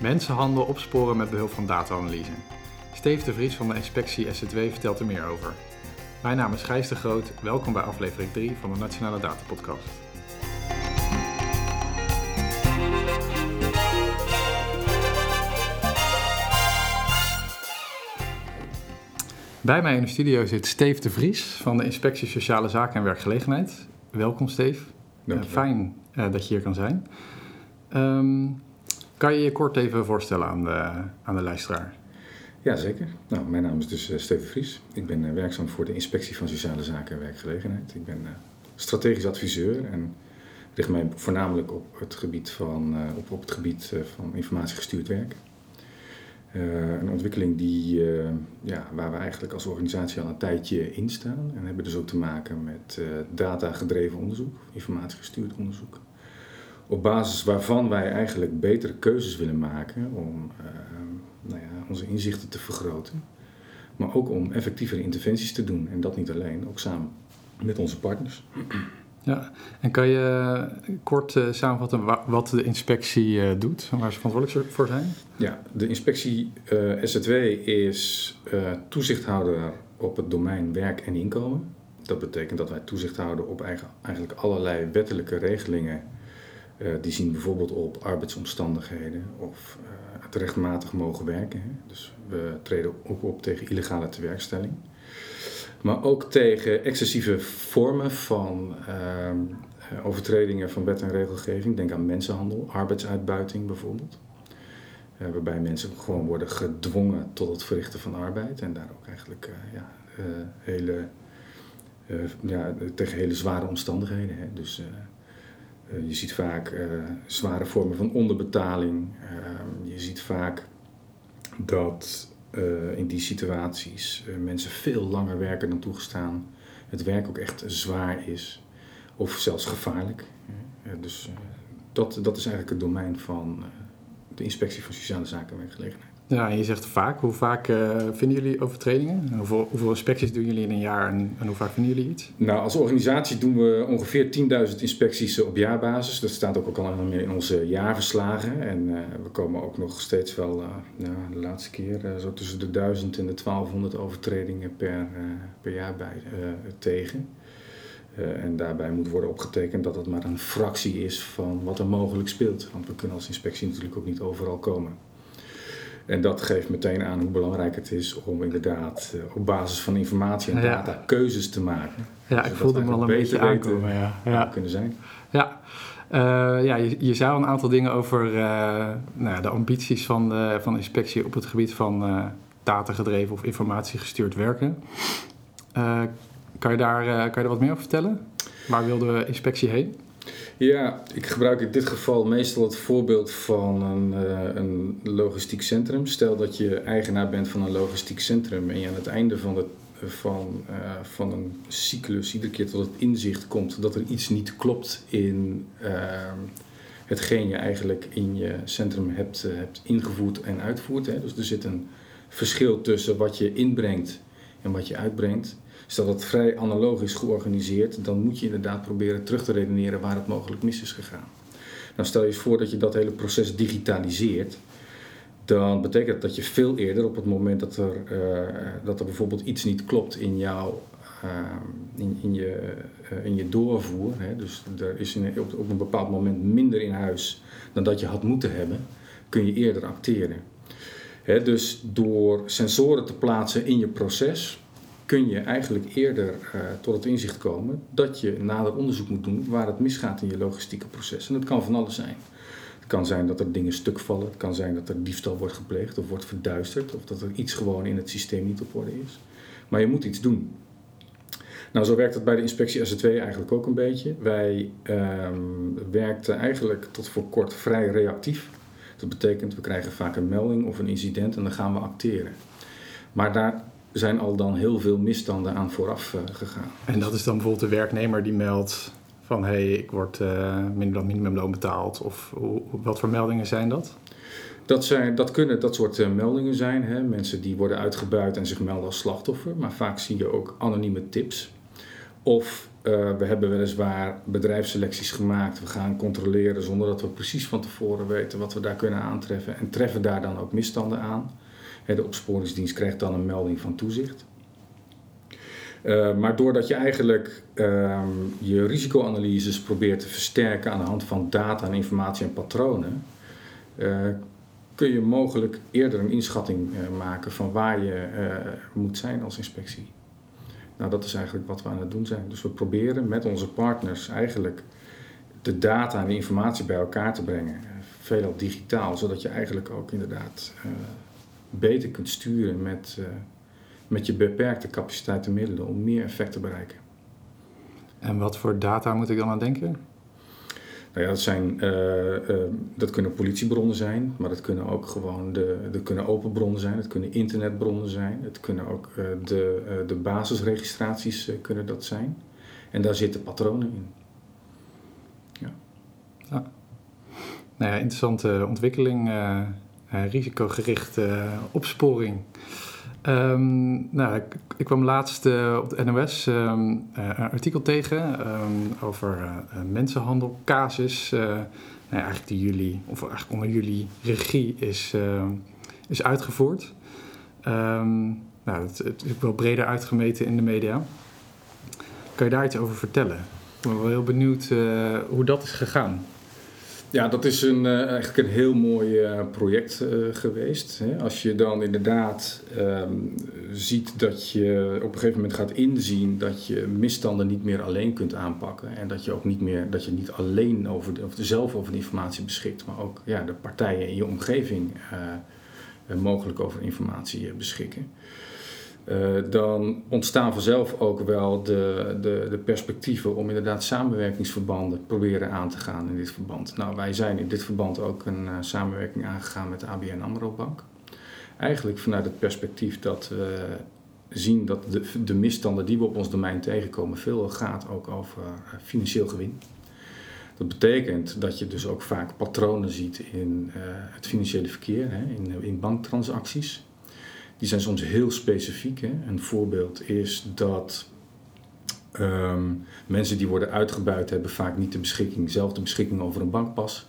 Mensenhandel opsporen met behulp van data-analyse. Steve de Vries van de inspectie SZW vertelt er meer over. Mijn naam is Gijs de Groot. Welkom bij aflevering 3 van de Nationale Data Podcast. Bij mij in de studio zit Steve de Vries van de Inspectie Sociale Zaken en Werkgelegenheid. Welkom Uh, je. fijn uh, dat je hier kan zijn. Ehm, kan je je kort even voorstellen aan de, aan de luisteraar? Ja, zeker. Nou, mijn naam is dus uh, Steven Vries. Ik ben uh, werkzaam voor de Inspectie van Sociale Zaken en Werkgelegenheid. Ik ben uh, strategisch adviseur en richt mij voornamelijk op het gebied van, op, op het gebied van informatiegestuurd werk. Een ontwikkeling die, ja, waar we eigenlijk als organisatie al een tijdje in staan. En hebben dus ook te maken met uh, data-gedreven onderzoek, informatiegestuurd onderzoek. Op basis waarvan wij eigenlijk betere keuzes willen maken om nou ja, onze inzichten te vergroten. Maar ook om effectievere interventies te doen. En dat niet alleen, ook samen met onze partners. Ja, en kan je kort uh, samenvatten wat de inspectie uh, doet waar ze verantwoordelijk voor zijn? Ja, de inspectie SZW is toezichthouder op het domein werk en inkomen. Dat betekent dat wij toezicht houden op eigen, eigenlijk allerlei wettelijke regelingen. Die zien bijvoorbeeld op arbeidsomstandigheden of het rechtmatig mogen werken. Hè. Dus we treden ook op tegen illegale tewerkstelling. Maar ook tegen excessieve vormen van uh, overtredingen van wet en regelgeving. Denk aan mensenhandel, arbeidsuitbuiting bijvoorbeeld. Uh, waarbij mensen gewoon worden gedwongen tot het verrichten van arbeid. En daar ook eigenlijk uh, ja, hele, ja, tegen hele zware omstandigheden. Hè. Dus je ziet vaak zware vormen van onderbetaling. je ziet vaak dat uh, in die situaties mensen veel langer werken dan toegestaan. Het werk ook echt zwaar is of zelfs gevaarlijk. Uh, dus dat, dat is eigenlijk het domein van de inspectie van sociale zaken en werkgelegenheid. Ja, je zegt vaak. Hoe vaak vinden jullie overtredingen? Hoeveel, inspecties doen jullie in een jaar en, en, hoe vaak vinden jullie iets? Nou, als organisatie doen we ongeveer 10.000 inspecties op jaarbasis. Dat staat ook al meer in onze jaarverslagen. En uh, we komen ook nog steeds wel, nou, de laatste keer, zo tussen de 1000 en de 1200 overtredingen per, per jaar bij, tegen. en daarbij moet worden opgetekend dat het maar een fractie is van wat er mogelijk speelt. Want we kunnen als inspectie natuurlijk ook niet overal komen. En dat geeft meteen aan hoe belangrijk het is om inderdaad uh, op basis van informatie en data ja. keuzes te maken. Ja, ik voelde hem al een beetje aankomen. Ja. Ja. kunnen zijn. Ja, uh, ja je, je zei al een aantal dingen over uh, nou ja, de ambities van de, van inspectie op het gebied van datagedreven of informatiegestuurd werken. kan, je daar, kan je daar wat meer over vertellen? Waar wil de inspectie heen? Ja, ik gebruik in dit geval meestal het voorbeeld van een, uh, een logistiek centrum. Stel dat je eigenaar bent van een logistiek centrum en je aan het einde van, de, van, uh, van een cyclus iedere keer tot het inzicht komt dat er iets niet klopt in uh, hetgeen je eigenlijk in je centrum hebt, hebt ingevoerd en uitvoert. Dus er zit een verschil tussen wat je inbrengt en wat je uitbrengt. Stel dat het vrij analoog is georganiseerd, dan moet je inderdaad proberen terug te redeneren waar het mogelijk mis is gegaan. Nou, stel je eens voor dat je dat hele proces digitaliseert. Dan betekent dat dat je veel eerder, op het moment dat er, uh, dat er bijvoorbeeld iets niet klopt in jouw uh, in, in, je, uh, in je doorvoer, hè, dus er is op, op een bepaald moment minder in huis dan dat je had moeten hebben, kun je eerder acteren. Hè, dus door sensoren te plaatsen in je proces, kun je eigenlijk eerder uh, tot het inzicht komen dat je nader onderzoek moet doen waar het misgaat in je logistieke proces. En dat kan van alles zijn. Het kan zijn dat er dingen stuk vallen, het kan zijn dat er diefstal wordt gepleegd of wordt verduisterd, of dat er iets gewoon in het systeem niet op orde is. Maar je moet iets doen. Nou, zo werkt het bij de inspectie SZ2 eigenlijk ook een beetje. Wij um, werkten eigenlijk tot voor kort vrij reactief. Dat betekent, we krijgen vaak een melding of een incident en dan gaan we acteren. Maar daar zijn al dan heel veel misstanden aan vooraf uh, gegaan. En dat is dan bijvoorbeeld de werknemer die meldt van hé, hey, ik word uh, minder dan minimumloon betaald. Of hoe, wat voor meldingen zijn dat? Dat, zijn, dat kunnen dat soort uh, meldingen zijn. Hè? Mensen die worden uitgebuit en zich melden als slachtoffer. Maar vaak zie je ook anonieme tips. Of uh, we hebben weliswaar bedrijfsselecties gemaakt. We gaan controleren zonder dat we precies van tevoren weten wat we daar kunnen aantreffen. En treffen daar dan ook misstanden aan. De opsporingsdienst krijgt dan een melding van toezicht. Uh, maar doordat je eigenlijk uh, je risicoanalyses probeert te versterken aan de hand van data en informatie en patronen, uh, kun je mogelijk eerder een inschatting maken van waar je moet zijn als inspectie. Nou, dat is eigenlijk wat we aan het doen zijn. Dus we proberen met onze partners eigenlijk de data en de informatie bij elkaar te brengen. Veelal digitaal, zodat je eigenlijk ook inderdaad beter kunt sturen met met je beperkte capaciteit en middelen om meer effect te bereiken. En wat voor data moet ik dan aan denken? Nou ja, dat, zijn, uh, uh, dat kunnen politiebronnen zijn, maar dat kunnen ook gewoon de, dat kunnen open bronnen zijn, het kunnen internetbronnen zijn, het kunnen ook uh, de, de basisregistraties kunnen dat zijn. En daar zitten patronen in. Ja. ja. Nou ja, interessante ontwikkeling, risicogerichte opsporing. Um, nou, ik, ik, kwam laatst uh, op de NOS ehm, een artikel tegen um, over uh, mensenhandel, casus. nou, eigenlijk die jullie, of eigenlijk onder jullie regie is, is uitgevoerd. nou, het, het, is wel breder uitgemeten in de media. Kan je daar iets over vertellen? Ik ben wel heel benieuwd hoe dat is gegaan. Ja, dat is een, uh, eigenlijk een heel mooi uh, project uh, geweest. Als je dan inderdaad um, ziet dat je op een gegeven moment gaat inzien dat je misstanden niet meer alleen kunt aanpakken. En dat je ook niet meer, dat je niet alleen over of zelf over informatie beschikt, maar ook ja, de partijen in je omgeving mogelijk over informatie beschikken. Uh, dan ontstaan vanzelf ook wel de, de, de, perspectieven om inderdaad samenwerkingsverbanden proberen aan te gaan in dit verband. Nou, wij zijn in dit verband ook een uh, samenwerking aangegaan met de ABN AMRO Bank. Eigenlijk vanuit het perspectief dat we zien dat de, de misstanden die we op ons domein tegenkomen veel gaat ook over uh, financieel gewin. Dat betekent dat je dus ook vaak patronen ziet in het financiële verkeer, hè, in, in banktransacties die zijn soms heel specifiek. Hè. Een voorbeeld is dat um, mensen die worden uitgebuit hebben vaak niet de beschikking, zelf de beschikking over een bankpas.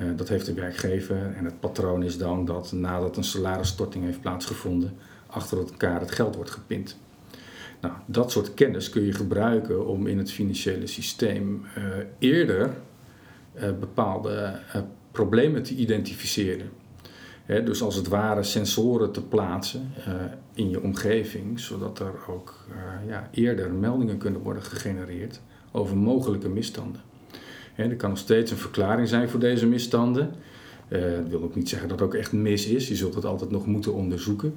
Uh, dat heeft de werkgever en het patroon is dan dat nadat een salarisstorting heeft plaatsgevonden, achter elkaar het geld wordt gepind. Nou, dat soort kennis kun je gebruiken om in het financiële systeem uh, eerder uh, bepaalde problemen te identificeren dus als het ware sensoren te plaatsen uh, in je omgeving, zodat er ook uh, ja, eerder meldingen kunnen worden gegenereerd over mogelijke misstanden. er kan nog steeds een verklaring zijn voor deze misstanden. Uh, dat wil ook niet zeggen dat het ook echt mis is. Je zult het altijd nog moeten onderzoeken.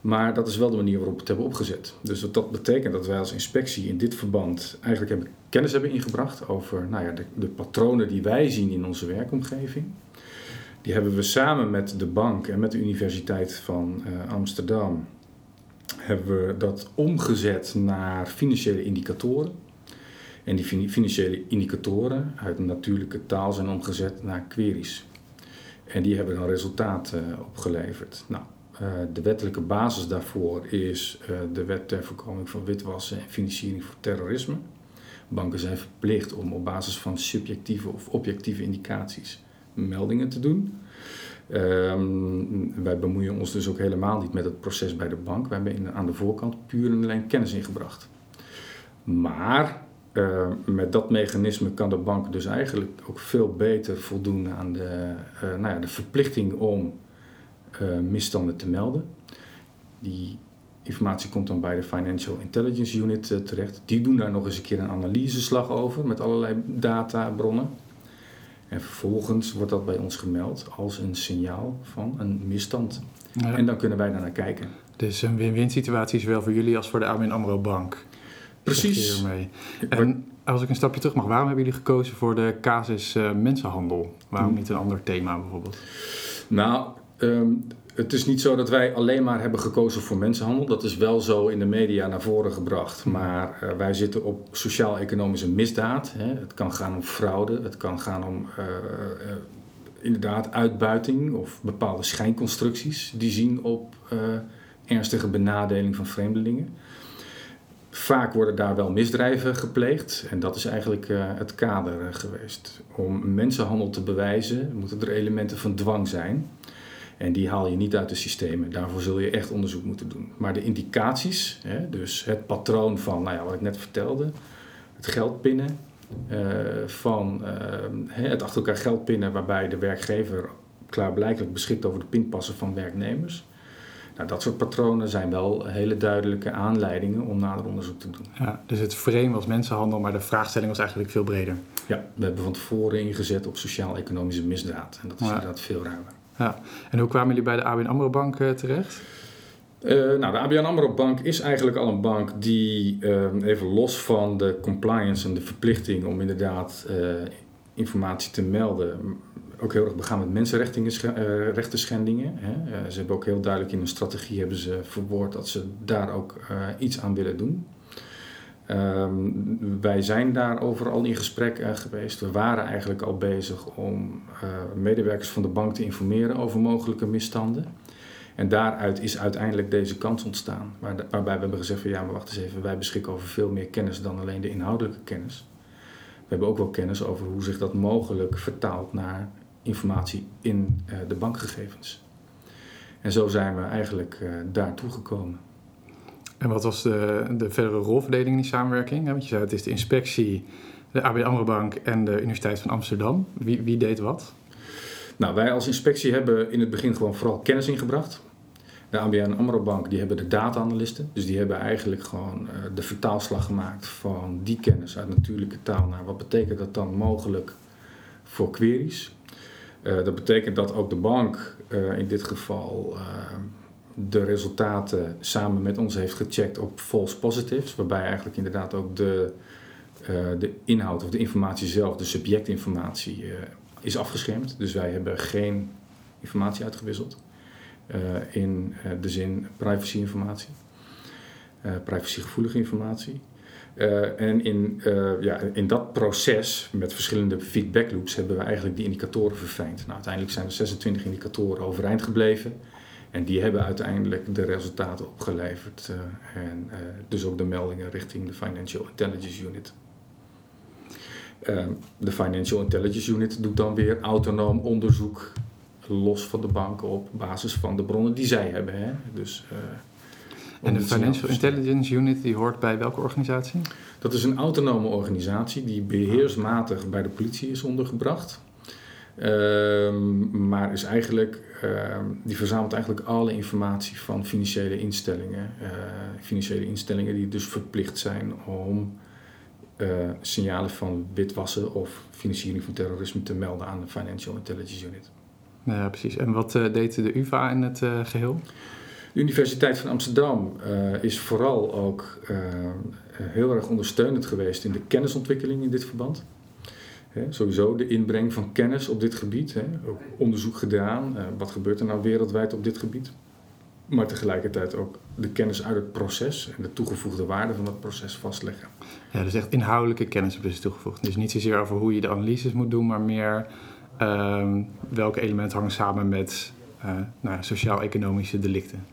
Maar dat is wel de manier waarop we het hebben opgezet. Dus dat betekent dat wij als inspectie in dit verband eigenlijk hebben, kennis hebben ingebracht over nou ja, de, de patronen die wij zien in onze werkomgeving. Die hebben we samen met de bank en met de Universiteit van uh, Amsterdam hebben we dat omgezet naar financiële indicatoren. En die financiële indicatoren uit natuurlijke taal zijn omgezet naar queries. En die hebben dan resultaten uh, opgeleverd. Nou, uh, de wettelijke basis daarvoor is de wet ter voorkoming van witwassen en financiering van terrorisme. Banken zijn verplicht om op basis van subjectieve of objectieve indicaties meldingen te doen. Um, wij bemoeien ons dus ook helemaal niet met het proces bij de bank. Wij hebben aan de voorkant puur en alleen kennis ingebracht. Maar uh, met dat mechanisme kan de bank dus eigenlijk ook veel beter voldoen aan de, uh, nou ja, de verplichting om uh, misstanden te melden. Die informatie komt dan bij de Financial Intelligence Unit terecht. Die doen daar nog eens een keer een analyseslag over met allerlei databronnen. En vervolgens wordt dat bij ons gemeld als een signaal van een misstand. En dan kunnen wij daar naar kijken. Dus een win-win situatie zowel voor jullie als voor de ABN AMRO Bank. Precies. En als ik een stapje terug mag, waarom hebben jullie gekozen voor de casus uh, mensenhandel? Waarom hmm. niet een ander thema bijvoorbeeld? Nou, um, het is niet zo dat wij alleen maar hebben gekozen voor mensenhandel. Dat is wel zo in de media naar voren gebracht. Maar uh, wij zitten op sociaal-economische misdaad. Hè. Het kan gaan om fraude, het kan gaan om uh, uh, inderdaad uitbuiting of bepaalde schijnconstructies die zien op ernstige benadeling van vreemdelingen. Vaak worden daar wel misdrijven gepleegd en dat is eigenlijk het kader geweest. Om mensenhandel te bewijzen moeten er elementen van dwang zijn. En die haal je niet uit de systemen. Daarvoor zul je echt onderzoek moeten doen. Maar de indicaties, hè, dus het patroon van nou ja, wat ik net vertelde, het geldpinnen, uh, van het achter elkaar geldpinnen waarbij de werkgever klaarblijkelijk beschikt over de pinpassen van werknemers nou, dat soort patronen zijn wel hele duidelijke aanleidingen om nader onderzoek te doen. Ja, dus het frame was mensenhandel, maar de vraagstelling was eigenlijk veel breder. Ja, we hebben van tevoren ingezet op sociaal-economische misdaad. En dat is inderdaad veel ruimer. Ja. En hoe kwamen jullie bij de ABN AMRO Bank uh, terecht? Uh, nou, de ABN AMRO Bank is eigenlijk al een bank die, uh, even los van de compliance en de verplichting om inderdaad informatie te melden, ook heel erg begaan met mensenrechten schendingen. Hè. Ze hebben ook heel duidelijk in hun strategie hebben ze verwoord dat ze daar ook iets aan willen doen. Um, wij zijn daarover al in gesprek uh, geweest. We waren eigenlijk al bezig om medewerkers van de bank te informeren over mogelijke misstanden. En daaruit is uiteindelijk deze kans ontstaan. Waar waarbij we hebben gezegd van ja, maar wacht eens even, wij beschikken over veel meer kennis dan alleen de inhoudelijke kennis. We hebben ook wel kennis over hoe zich dat mogelijk vertaalt naar informatie in uh, de bankgegevens. En zo zijn we eigenlijk daartoe gekomen. En wat was de, de verdere rolverdeling in die samenwerking? Want je zei het is de inspectie, de ABN AMRO Bank en de Universiteit van Amsterdam. Wie, wie deed wat? Nou, wij als inspectie hebben in het begin gewoon vooral kennis ingebracht. De ABN AMRO Bank die hebben de data-analysten. Dus die hebben eigenlijk gewoon uh, de vertaalslag gemaakt van die kennis uit natuurlijke taal naar wat betekent dat dan mogelijk voor queries. Uh, dat betekent dat ook de bank uh, in dit geval de resultaten samen met ons heeft gecheckt op false positives, waarbij eigenlijk inderdaad ook de, de inhoud of de informatie zelf, de subjectinformatie, is afgeschermd. Dus wij hebben geen informatie uitgewisseld in de zin privacy-informatie, privacygevoelige informatie. En in, ja, in dat proces met verschillende feedback loops hebben we eigenlijk die indicatoren verfijnd. Nou, uiteindelijk zijn er 26 indicatoren overeind gebleven. En die hebben uiteindelijk de resultaten opgeleverd. Uh, en dus ook de meldingen richting de Financial Intelligence Unit. de Financial Intelligence Unit doet dan weer autonoom onderzoek los van de banken op basis van de bronnen die zij hebben. Hè? Dus en de Financial Intelligence Unit die hoort bij welke organisatie? Dat is een autonome organisatie die beheersmatig bij de politie is ondergebracht. Um, maar is eigenlijk, uh, die verzamelt eigenlijk alle informatie van financiële instellingen. Uh, financiële instellingen die dus verplicht zijn om uh, signalen van witwassen of financiering van terrorisme te melden aan de Financial Intelligence Unit. Ja, precies. En wat eh, deed de UVA in het geheel? De Universiteit van Amsterdam uh, is vooral ook uh, heel erg ondersteunend geweest in de kennisontwikkeling in dit verband. He, sowieso de inbreng van kennis op dit gebied. He, ook onderzoek gedaan. Uh, wat gebeurt er nou wereldwijd op dit gebied? Maar tegelijkertijd ook de kennis uit het proces en de toegevoegde waarde van dat proces vastleggen. Ja, dus echt inhoudelijke kennis is toegevoegd. Dus niet zozeer over hoe je de analyses moet doen, maar meer ehm, welke elementen hangen samen met uh, nou, sociaal-economische delicten.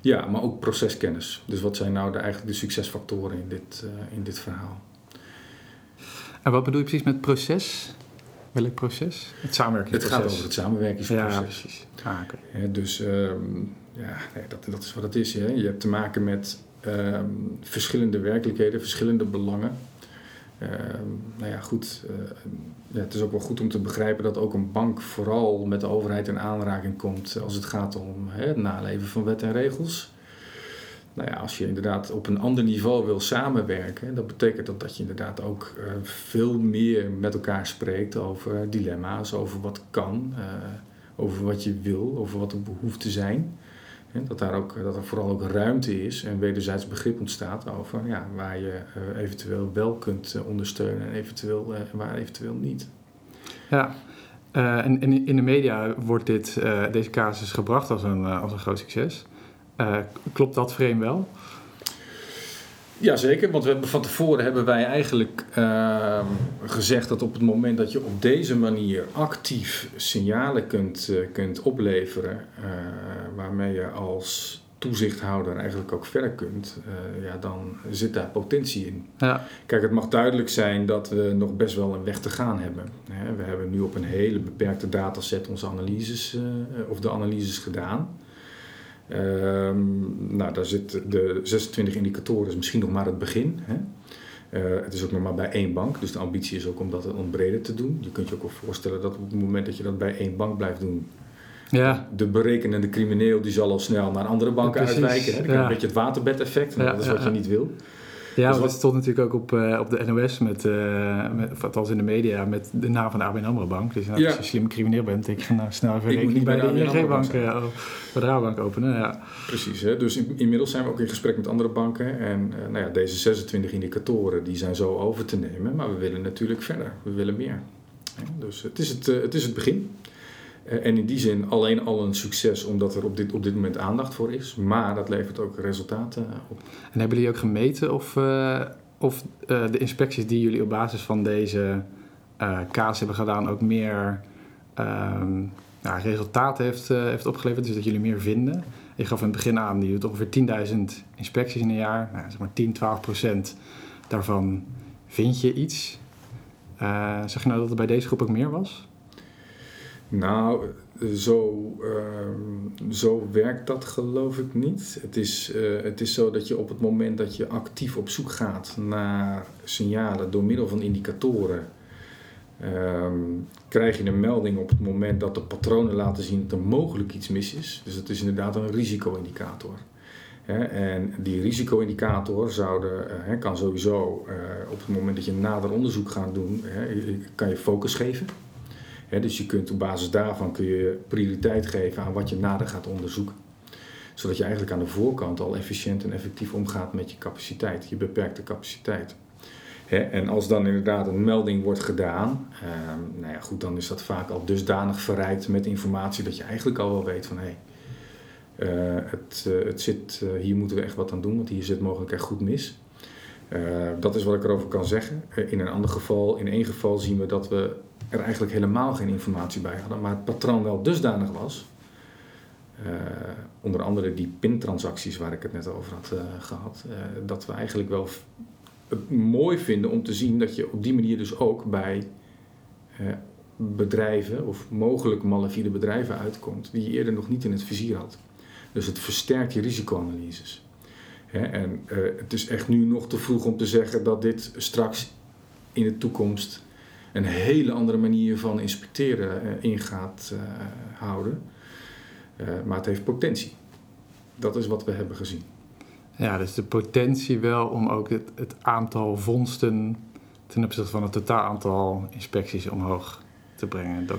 Ja, maar ook proceskennis. Dus wat zijn nou de, eigenlijk de succesfactoren in dit, uh, in dit verhaal? En wat bedoel je precies met proces? Welk proces? Het samenwerkingsproces? Het gaat over het samenwerkingsproces. Ja, precies. Ah, okay. dus um, ja, nee, dat, dat is wat het is. Hè. Je hebt te maken met um, verschillende werkelijkheden, verschillende belangen. Uh, nou ja, goed. Uh, ja, het is ook wel goed om te begrijpen dat ook een bank vooral met de overheid in aanraking komt als het gaat om hè, het naleven van wet en regels. Nou ja, als je inderdaad op een ander niveau wil samenwerken, dat betekent dat, dat je inderdaad ook uh, veel meer met elkaar spreekt over dilemma's, over wat kan, over wat je wil, over wat de behoeften zijn. Dat, daar ook, dat er vooral ook ruimte is en wederzijds begrip ontstaat over ja, waar je uh, eventueel wel kunt ondersteunen en eventueel, waar eventueel niet. Ja, en, en, in de media wordt dit, deze casus gebracht als een, als een groot succes. Klopt dat frame wel? Jazeker, want we hebben, van tevoren hebben wij eigenlijk uh, gezegd dat op het moment dat je op deze manier actief signalen kunt, uh, kunt opleveren, uh, waarmee je als toezichthouder eigenlijk ook verder kunt, eh, ja, dan zit daar potentie in. Ja. Kijk, het mag duidelijk zijn dat we nog best wel een weg te gaan hebben. Hè, We hebben nu op een hele beperkte dataset onze analyses, eh, of de analyses gedaan. Ehm, nou, daar zitten de 26 indicatoren, is misschien nog maar het begin. Hè. Eh, het is ook nog maar bij één bank, dus de ambitie is ook om dat breder te doen. Je kunt je ook wel voorstellen dat op het moment dat je dat bij één bank blijft doen, Ja. de berekenende crimineel die zal al snel naar andere banken Precies, uitwijken. Hè. Dan krijg je ja. een beetje het waterbedeffect, en Ja, dat is wat je niet wil. Ja, Dus het stond natuurlijk ook op, eh, op de NOS, met, eh met, althans in de media, met de naam van de ABN AMRO Bank. Dus nou, Ja. als je slim crimineel bent, denk je nou snel even rekening bij de ING-bank, Bank uh, bij de Rabobank openen. Ja. Precies, hè? dus in- inmiddels zijn we ook in gesprek met andere banken. En nou ja, deze 26 indicatoren die zijn zo over te nemen, maar we willen natuurlijk verder. We willen meer. Dus het is het, het is het begin. Eh, en in die zin alleen al een succes omdat er op dit, op dit moment aandacht voor is. Maar dat levert ook resultaten op. En hebben jullie ook gemeten of, eh, of eh, de inspecties die jullie op basis van deze eh kaas hebben gedaan ook meer ja, resultaten heeft, eh, heeft opgeleverd? Dus dat jullie meer vinden? Je gaf in het begin aan, je ongeveer 10.000 inspecties in een jaar. Nou, zeg maar 10, 12 procent daarvan vind je iets. Eh, zeg je nou dat het bij deze groep ook meer was? Nou, zo, ehm, zo werkt dat geloof ik niet. Het is, eh, het is zo dat je op het moment dat je actief op zoek gaat naar signalen door middel van indicatoren, ehm, krijg je een melding op het moment dat de patronen laten zien dat er mogelijk iets mis is. Dus dat is inderdaad een risico-indicator. En die risico-indicator eh, kan sowieso eh, op het moment dat je nader onderzoek gaat doen, kan je focus geven. Dus je kunt op basis daarvan kun je prioriteit geven aan wat je nader gaat onderzoeken. Zodat je eigenlijk aan de voorkant al efficiënt en effectief omgaat met je capaciteit, je beperkte capaciteit. En als dan inderdaad een melding wordt gedaan, ehm, nou ja, goed, dan is dat vaak al dusdanig verrijkt met informatie dat je eigenlijk al wel weet van hé, hey, eh, het, eh, het zit, eh, hier moeten we echt wat aan doen, want hier zit mogelijk echt goed mis. Dat is wat ik erover kan zeggen. In een ander geval, in één geval zien we dat we er eigenlijk helemaal geen informatie bij hadden, maar het patroon wel dusdanig was. eh, onder andere die pintransacties waar ik het net over had eh, gehad, eh, dat we eigenlijk wel het mooi vinden om te zien dat je op die manier dus ook bij bedrijven of mogelijk malafide bedrijven uitkomt die je eerder nog niet in het vizier had. Dus het versterkt je risicoanalyses. En het is echt nu nog te vroeg om te zeggen dat dit straks in de toekomst een hele andere manier van inspecteren eh, in gaat eh, houden. Eh, maar het heeft potentie. Dat is wat we hebben gezien. Ja, dus de potentie wel om ook het, het aantal vondsten ten opzichte van het totaal aantal inspecties omhoog te brengen. Dat,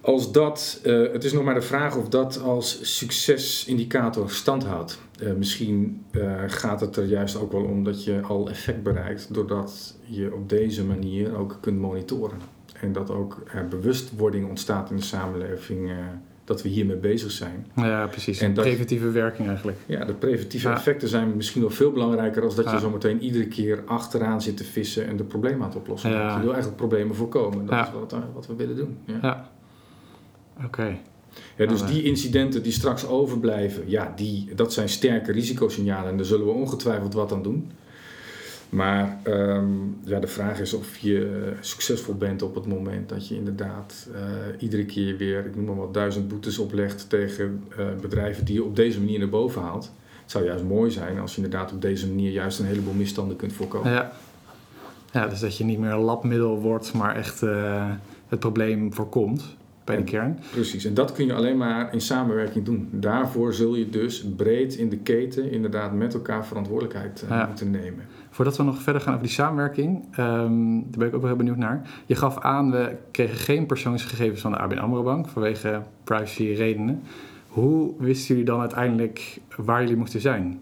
Als dat, het is nog maar de vraag of dat als succesindicator standhoudt. Eh, misschien eh, gaat het er juist ook wel om dat je al effect bereikt doordat je op deze manier ook kunt monitoren. En dat ook er bewustwording ontstaat in de samenleving eh, dat we hiermee bezig zijn. ja, precies. En dat- preventieve werking eigenlijk. Ja, de preventieve Ja. effecten zijn misschien wel veel belangrijker als dat je zometeen iedere keer achteraan zit te vissen en de problemen aan het oplossen. Ja. Je wil eigenlijk problemen voorkomen. Dat is wat, eh, wat we willen doen. Ja. Ja. Oké. Ja, dus Ah, die incidenten die straks overblijven, ja, die, dat zijn sterke risicosignalen en daar zullen we ongetwijfeld wat aan doen. Maar ehm, ja, de vraag is of je succesvol bent op het moment dat je inderdaad eh, iedere keer weer, ik noem maar wat, duizend boetes oplegt tegen eh, bedrijven die je op deze manier naar boven haalt. Het zou juist mooi zijn als je inderdaad op deze manier juist een heleboel misstanden kunt voorkomen. Ja. ja, dus dat je niet meer een labmiddel wordt, maar echt eh, het probleem voorkomt bij de kern. Precies, en dat kun je alleen maar in samenwerking doen. Daarvoor zul je dus breed in de keten inderdaad met elkaar verantwoordelijkheid eh, Ja. moeten nemen. Voordat we nog verder gaan over die samenwerking, ehm, daar ben ik ook wel heel benieuwd naar. Je gaf aan, we kregen geen persoonsgegevens van de ABN AMRO Bank vanwege privacy redenen. Hoe wisten jullie dan uiteindelijk waar jullie moesten zijn?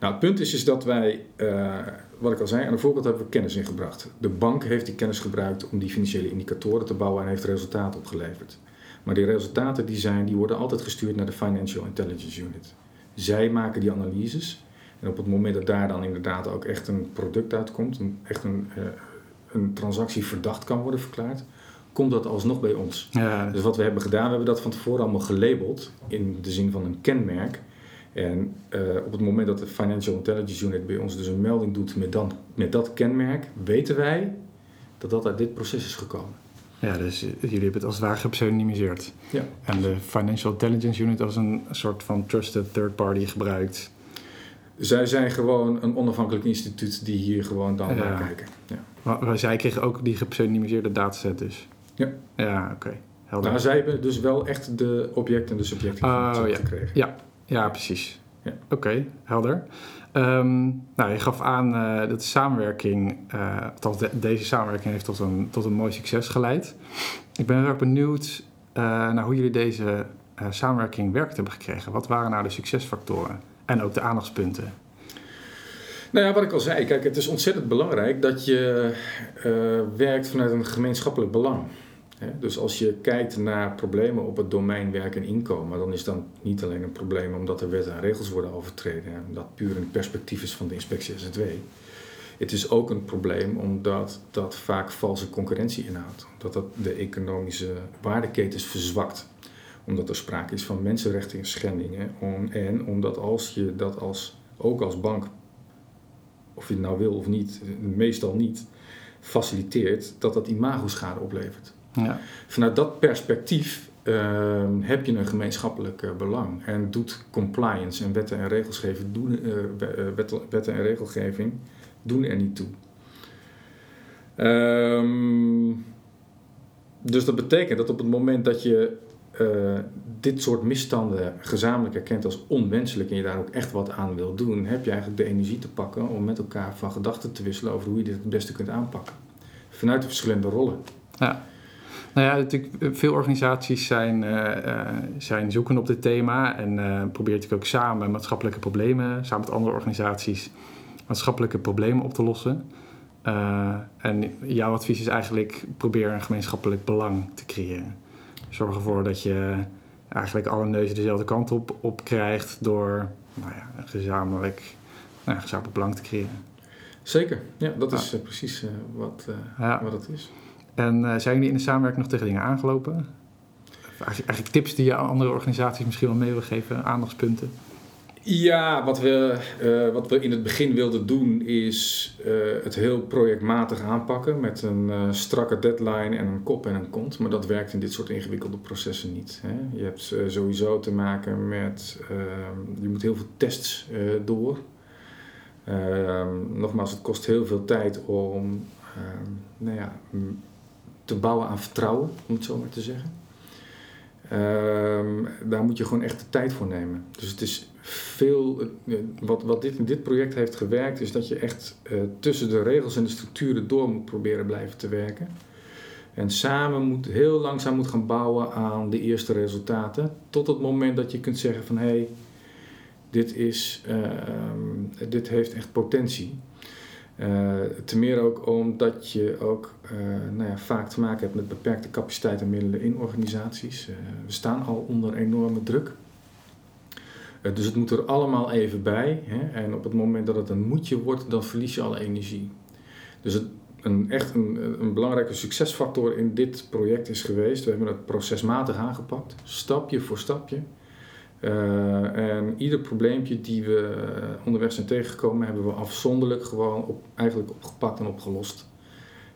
Nou, het punt is, is dat wij, eh, wat ik al zei, aan de voorkant hebben we kennis ingebracht. De bank heeft die kennis gebruikt om die financiële indicatoren te bouwen en heeft resultaten opgeleverd. Maar die resultaten die zijn, die worden altijd gestuurd naar de Financial Intelligence Unit. Zij maken die analyses en op het moment dat daar dan inderdaad ook echt een product uitkomt, een, echt een, eh, een transactie verdacht kan worden verklaard, komt dat alsnog bij ons. Ja, Dus wat we hebben gedaan, we hebben dat van tevoren allemaal gelabeld in de zin van een kenmerk. En uh, op het moment dat de Financial Intelligence Unit bij ons dus een melding doet met, dan, met dat kenmerk, weten wij dat dat uit dit proces is gekomen. Ja, dus jullie hebben het als het ware gepseudonymiseerd. Ja. En de Financial Intelligence Unit als een soort van trusted third party gebruikt. Zij zijn gewoon een onafhankelijk instituut die hier gewoon dan Ja. naar kijken. Ja. Maar, maar zij kregen ook die gepseudonymiseerde dataset dus. Ja. Ja, oké. Helder. Nou, zij hebben dus wel echt de object- en de subjectinformatie Oh, ja. gekregen. Ja, ja, precies. Ja. Oké, helder. Ehm, nou, je gaf aan eh, dat de samenwerking, althans de- deze samenwerking heeft tot een, tot een mooi succes geleid. Ik ben heel erg benieuwd eh, naar hoe jullie deze samenwerking werkt hebben gekregen. Wat waren nou de succesfactoren en ook de aandachtspunten? Nou ja, wat ik al zei, kijk, het is ontzettend belangrijk dat je werkt vanuit een gemeenschappelijk belang. Dus als je kijkt naar problemen op het domein werk en inkomen, dan is dat niet alleen een probleem omdat er wetten en regels worden overtreden, en dat puur het perspectief is van de inspectie SZW. Het is ook een probleem omdat dat vaak valse concurrentie inhoudt, omdat dat de economische waardeketens verzwakt omdat er sprake is van mensenrechten schendingen en omdat als je dat als, ook als bank of je het nou wil of niet, meestal niet, faciliteert, dat dat imago-schade oplevert. Ja, Vanuit dat perspectief eh, heb je een gemeenschappelijk eh, belang en doet compliance en wetten en regelgeving doen, eh, eh, wet- wetten en regelgeving doen er niet toe. Ehm, dus dat betekent dat op het moment dat je dit soort misstanden gezamenlijk erkent als onwenselijk en je daar ook echt wat aan wil doen, heb je eigenlijk de energie te pakken om met elkaar van gedachten te wisselen over hoe je dit het beste kunt aanpakken. Vanuit de verschillende rollen. ja. Nou ja, natuurlijk, eh, veel organisaties zijn, eh, eh, zijn zoekend op dit thema en proberen natuurlijk ook samen maatschappelijke problemen, samen met andere organisaties, maatschappelijke problemen op te lossen. En jouw advies is eigenlijk probeer een gemeenschappelijk belang te creëren. Zorg ervoor dat je eigenlijk alle neuzen dezelfde kant op, op krijgt door nou ja, een gezamenlijk, nou, ja, gezamenlijk belang te creëren. Zeker, ja, dat is precies wat, Ja. wat het is. En eh, zijn jullie in de samenwerking nog tegen dingen aangelopen? Eigenlijk, tips die je andere organisaties misschien wel mee wil geven, aandachtspunten? Ja, wat we, eh, wat we in het begin wilden doen is eh, het heel projectmatig aanpakken met een strakke deadline en een kop en een kont. Maar dat werkt in dit soort ingewikkelde processen niet. Hè. Je hebt sowieso te maken met, ehm, je moet heel veel tests door. Ehm, nogmaals, het kost heel veel tijd om ehm, nou ja, te bouwen aan vertrouwen, om het zo maar te zeggen. Ehm, daar moet je gewoon echt de tijd voor nemen. Dus het is veel. eh, Wat, wat dit dit project heeft gewerkt, is dat je echt eh, tussen de regels en de structuren door moet proberen blijven te werken. En samen moet heel langzaam moet gaan bouwen aan de eerste resultaten. Tot het moment dat je kunt zeggen van hé, hey, dit, is, ehm, dit heeft echt potentie. Eh, te meer ook omdat je ook eh, nou ja, vaak te maken hebt met beperkte capaciteit en middelen in organisaties. Eh, we staan al onder enorme druk. Dus het moet er allemaal even bij. Hè? En op het moment dat het een moedje wordt, dan verlies je alle energie. Dus een, echt een, een belangrijke succesfactor in dit project is geweest. We hebben het procesmatig aangepakt, stapje voor stapje. Eh, en ieder probleempje die we eh, onderweg zijn tegengekomen, hebben we afzonderlijk gewoon op, eigenlijk opgepakt en opgelost.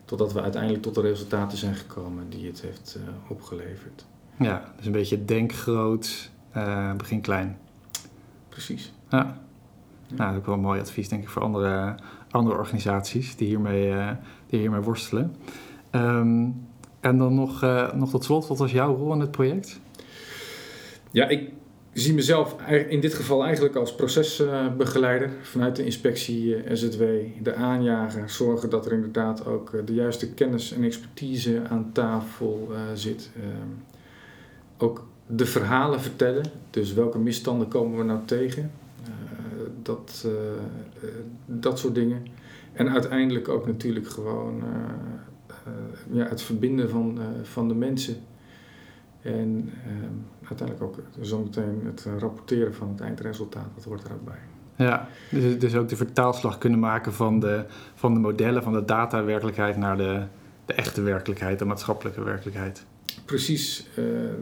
Totdat we uiteindelijk tot de resultaten zijn gekomen die het heeft eh, opgeleverd. Ja, dus een beetje denk groot, begin klein. Precies. Ja. Nou, dat is ook wel een mooi advies, denk ik, voor andere, andere organisaties die hiermee, die hiermee worstelen. Ehm, en dan nog, nog tot slot, wat was jouw rol in het project? Ja, ik zie mezelf in dit geval eigenlijk als procesbegeleider vanuit de inspectie eh, SZW, de aanjager, zorgen dat er inderdaad ook eh, de juiste kennis en expertise aan tafel eh, zit. Ehm, ook de verhalen vertellen, dus welke misstanden komen we nou tegen, dat, dat soort dingen. En uiteindelijk ook natuurlijk gewoon ja, het verbinden van, van de mensen. En ehm, uiteindelijk ook zometeen het eh, rapporteren van het eindresultaat, dat hoort er ook bij. Ja, dus, dus ook de vertaalslag kunnen maken van de, van de modellen, van de data-werkelijkheid naar de, de echte werkelijkheid, de maatschappelijke werkelijkheid. precies, uh,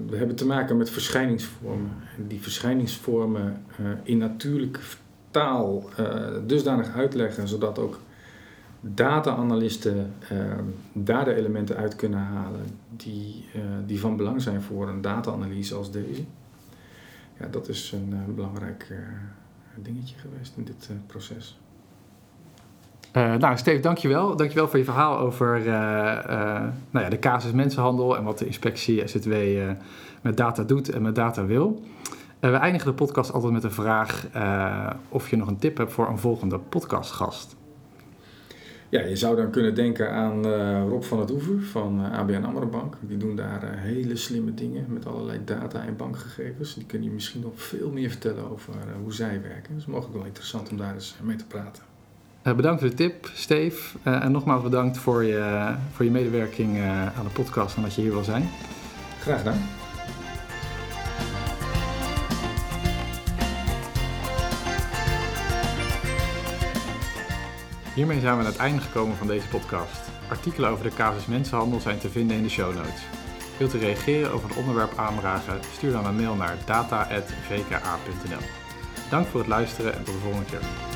we hebben te maken met verschijningsvormen. En die verschijningsvormen uh, in natuurlijke taal dusdanig uitleggen, zodat ook data-analysten daar de elementen uit kunnen halen die, die van belang zijn voor een data-analyse als deze. Ja, dat is een belangrijk dingetje geweest in dit proces. Uh, nou, Steve, dankjewel. Dankjewel voor je verhaal over uh, uh, nou ja, de casus mensenhandel en wat de inspectie SZW met data doet en met data wil. we eindigen de podcast altijd met de vraag of je nog een tip hebt voor een volgende podcastgast. Ja, je zou dan kunnen denken aan Rob van het Oever van ABN AMRO Bank. Die doen daar hele slimme dingen met allerlei data en bankgegevens. Die kunnen je misschien nog veel meer vertellen over hoe zij werken. Dus mogelijk wel interessant om daar eens mee te praten. Bedankt voor de tip, Steve. En nogmaals bedankt voor je, voor je medewerking aan de podcast en dat je hier wil zijn. Graag gedaan. Hiermee zijn we aan het einde gekomen van deze podcast. Artikelen over de casus mensenhandel zijn te vinden in de show notes. Wilt u reageren over een onderwerp aanvragen? Stuur dan een mail naar data.vka.nl. Dank voor het luisteren en tot de volgende keer.